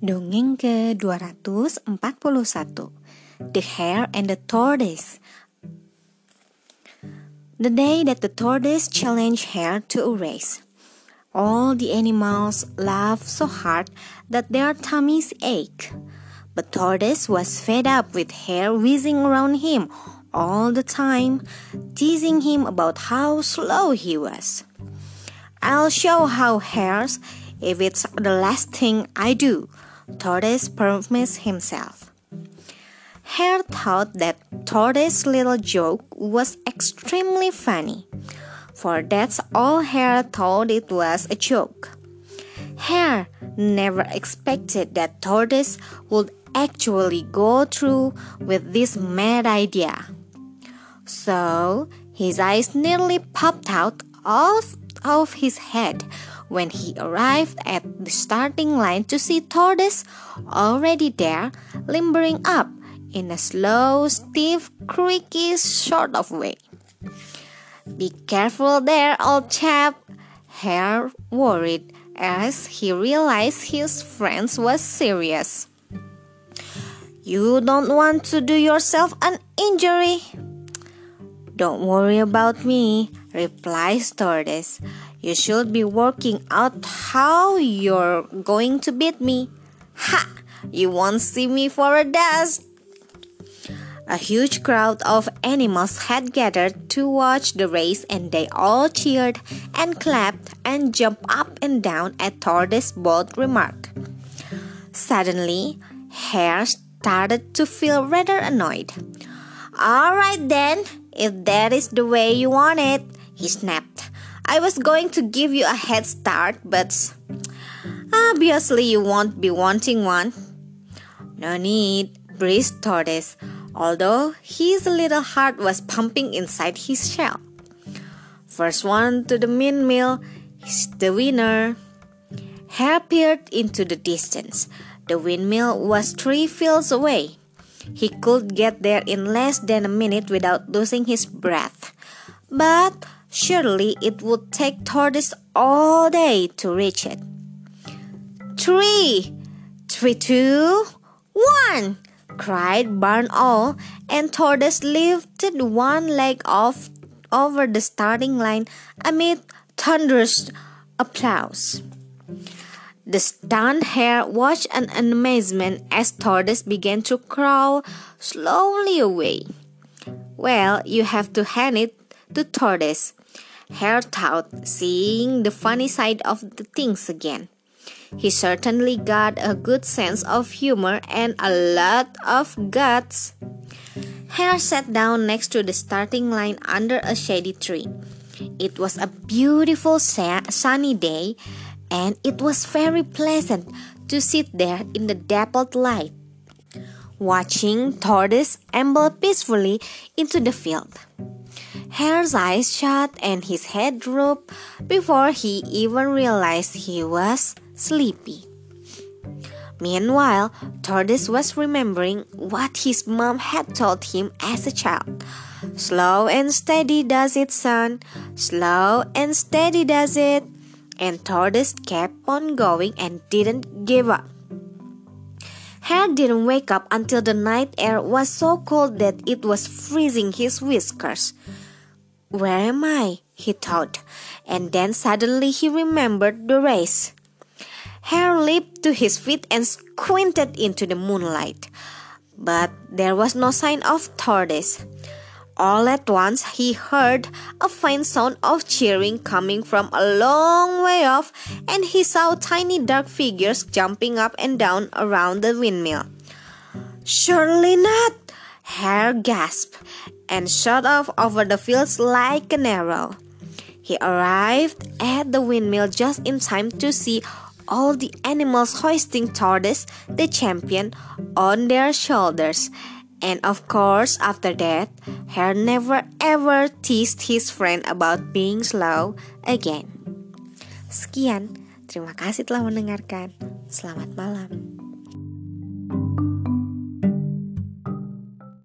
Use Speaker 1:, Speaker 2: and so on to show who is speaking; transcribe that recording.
Speaker 1: Dongeng ke-241 The Hare and the Tortoise The day that the tortoise challenged hare to a race, all the animals laughed so hard that their tummies ached. But tortoise was fed up with hare whizzing around him all the time, teasing him about how slow he was. I'll show how hares if it's the last thing I do, Tortoise promised himself. Hare thought that Tortoise's little joke was extremely funny, for that's all Hare thought it was a joke. Hare never expected that Tortoise would actually go through with this mad idea. So his eyes nearly popped out of, of his head when he arrived at the starting line to see Tortoise already there, limbering up in a slow, stiff, creaky sort of way. Be careful there, old chap, Hare worried as he realized his friend was serious. You don't want to do yourself an injury. Don't worry about me, replies Tortoise. You should be working out how you're going to beat me. Ha! You won't see me for a dust. A huge crowd of animals had gathered to watch the race, and they all cheered and clapped and jumped up and down at Tortoise's bold remark. Suddenly, Hare started to feel rather annoyed. All right then, if that is the way you want it, he snapped. I was going to give you a head start, but obviously you won't be wanting one. No need, breathed Tortoise, although his little heart was pumping inside his shell. First one to the windmill is the winner. Hare peered into the distance. The windmill was three fields away. He could get there in less than a minute without losing his breath. But Surely it would take Tortoise all day to reach it. Three, three, two, one! cried Barn Owl, and Tortoise lifted one leg off over the starting line amid thunderous applause. The stunned hare watched in amazement as Tortoise began to crawl slowly away. Well, you have to hand it to Tortoise. Thought, seeing the funny side of the things again. He certainly got a good sense of humor and a lot of guts. Hare sat down next to the starting line under a shady tree. It was a beautiful sunny day, and it was very pleasant to sit there in the dappled light, watching Tortoise amble peacefully into the field. Hare's eyes shut and his head drooped before he even realized he was sleepy. Meanwhile, Tortoise was remembering what his mom had told him as a child. Slow and steady does it, son. Slow and steady does it. And Tortoise kept on going and didn't give up. Hare didn't wake up until the night air was so cold that it was freezing his whiskers. Where am I? he thought, and then suddenly he remembered the race. Hare leaped to his feet and squinted into the moonlight. But there was no sign of Tortoise. All at once he heard a faint sound of cheering coming from a long way off, and he saw tiny dark figures jumping up and down around the windmill. Surely not! Hare gasped and shot off over the fields like an arrow. He arrived at the windmill just in time to see all the animals hoisting Tortoise, the champion, on their shoulders. And of course, after that, Hare never ever teased his friend about being slow again. Sekian, terima kasih telah mendengarkan. Selamat malam.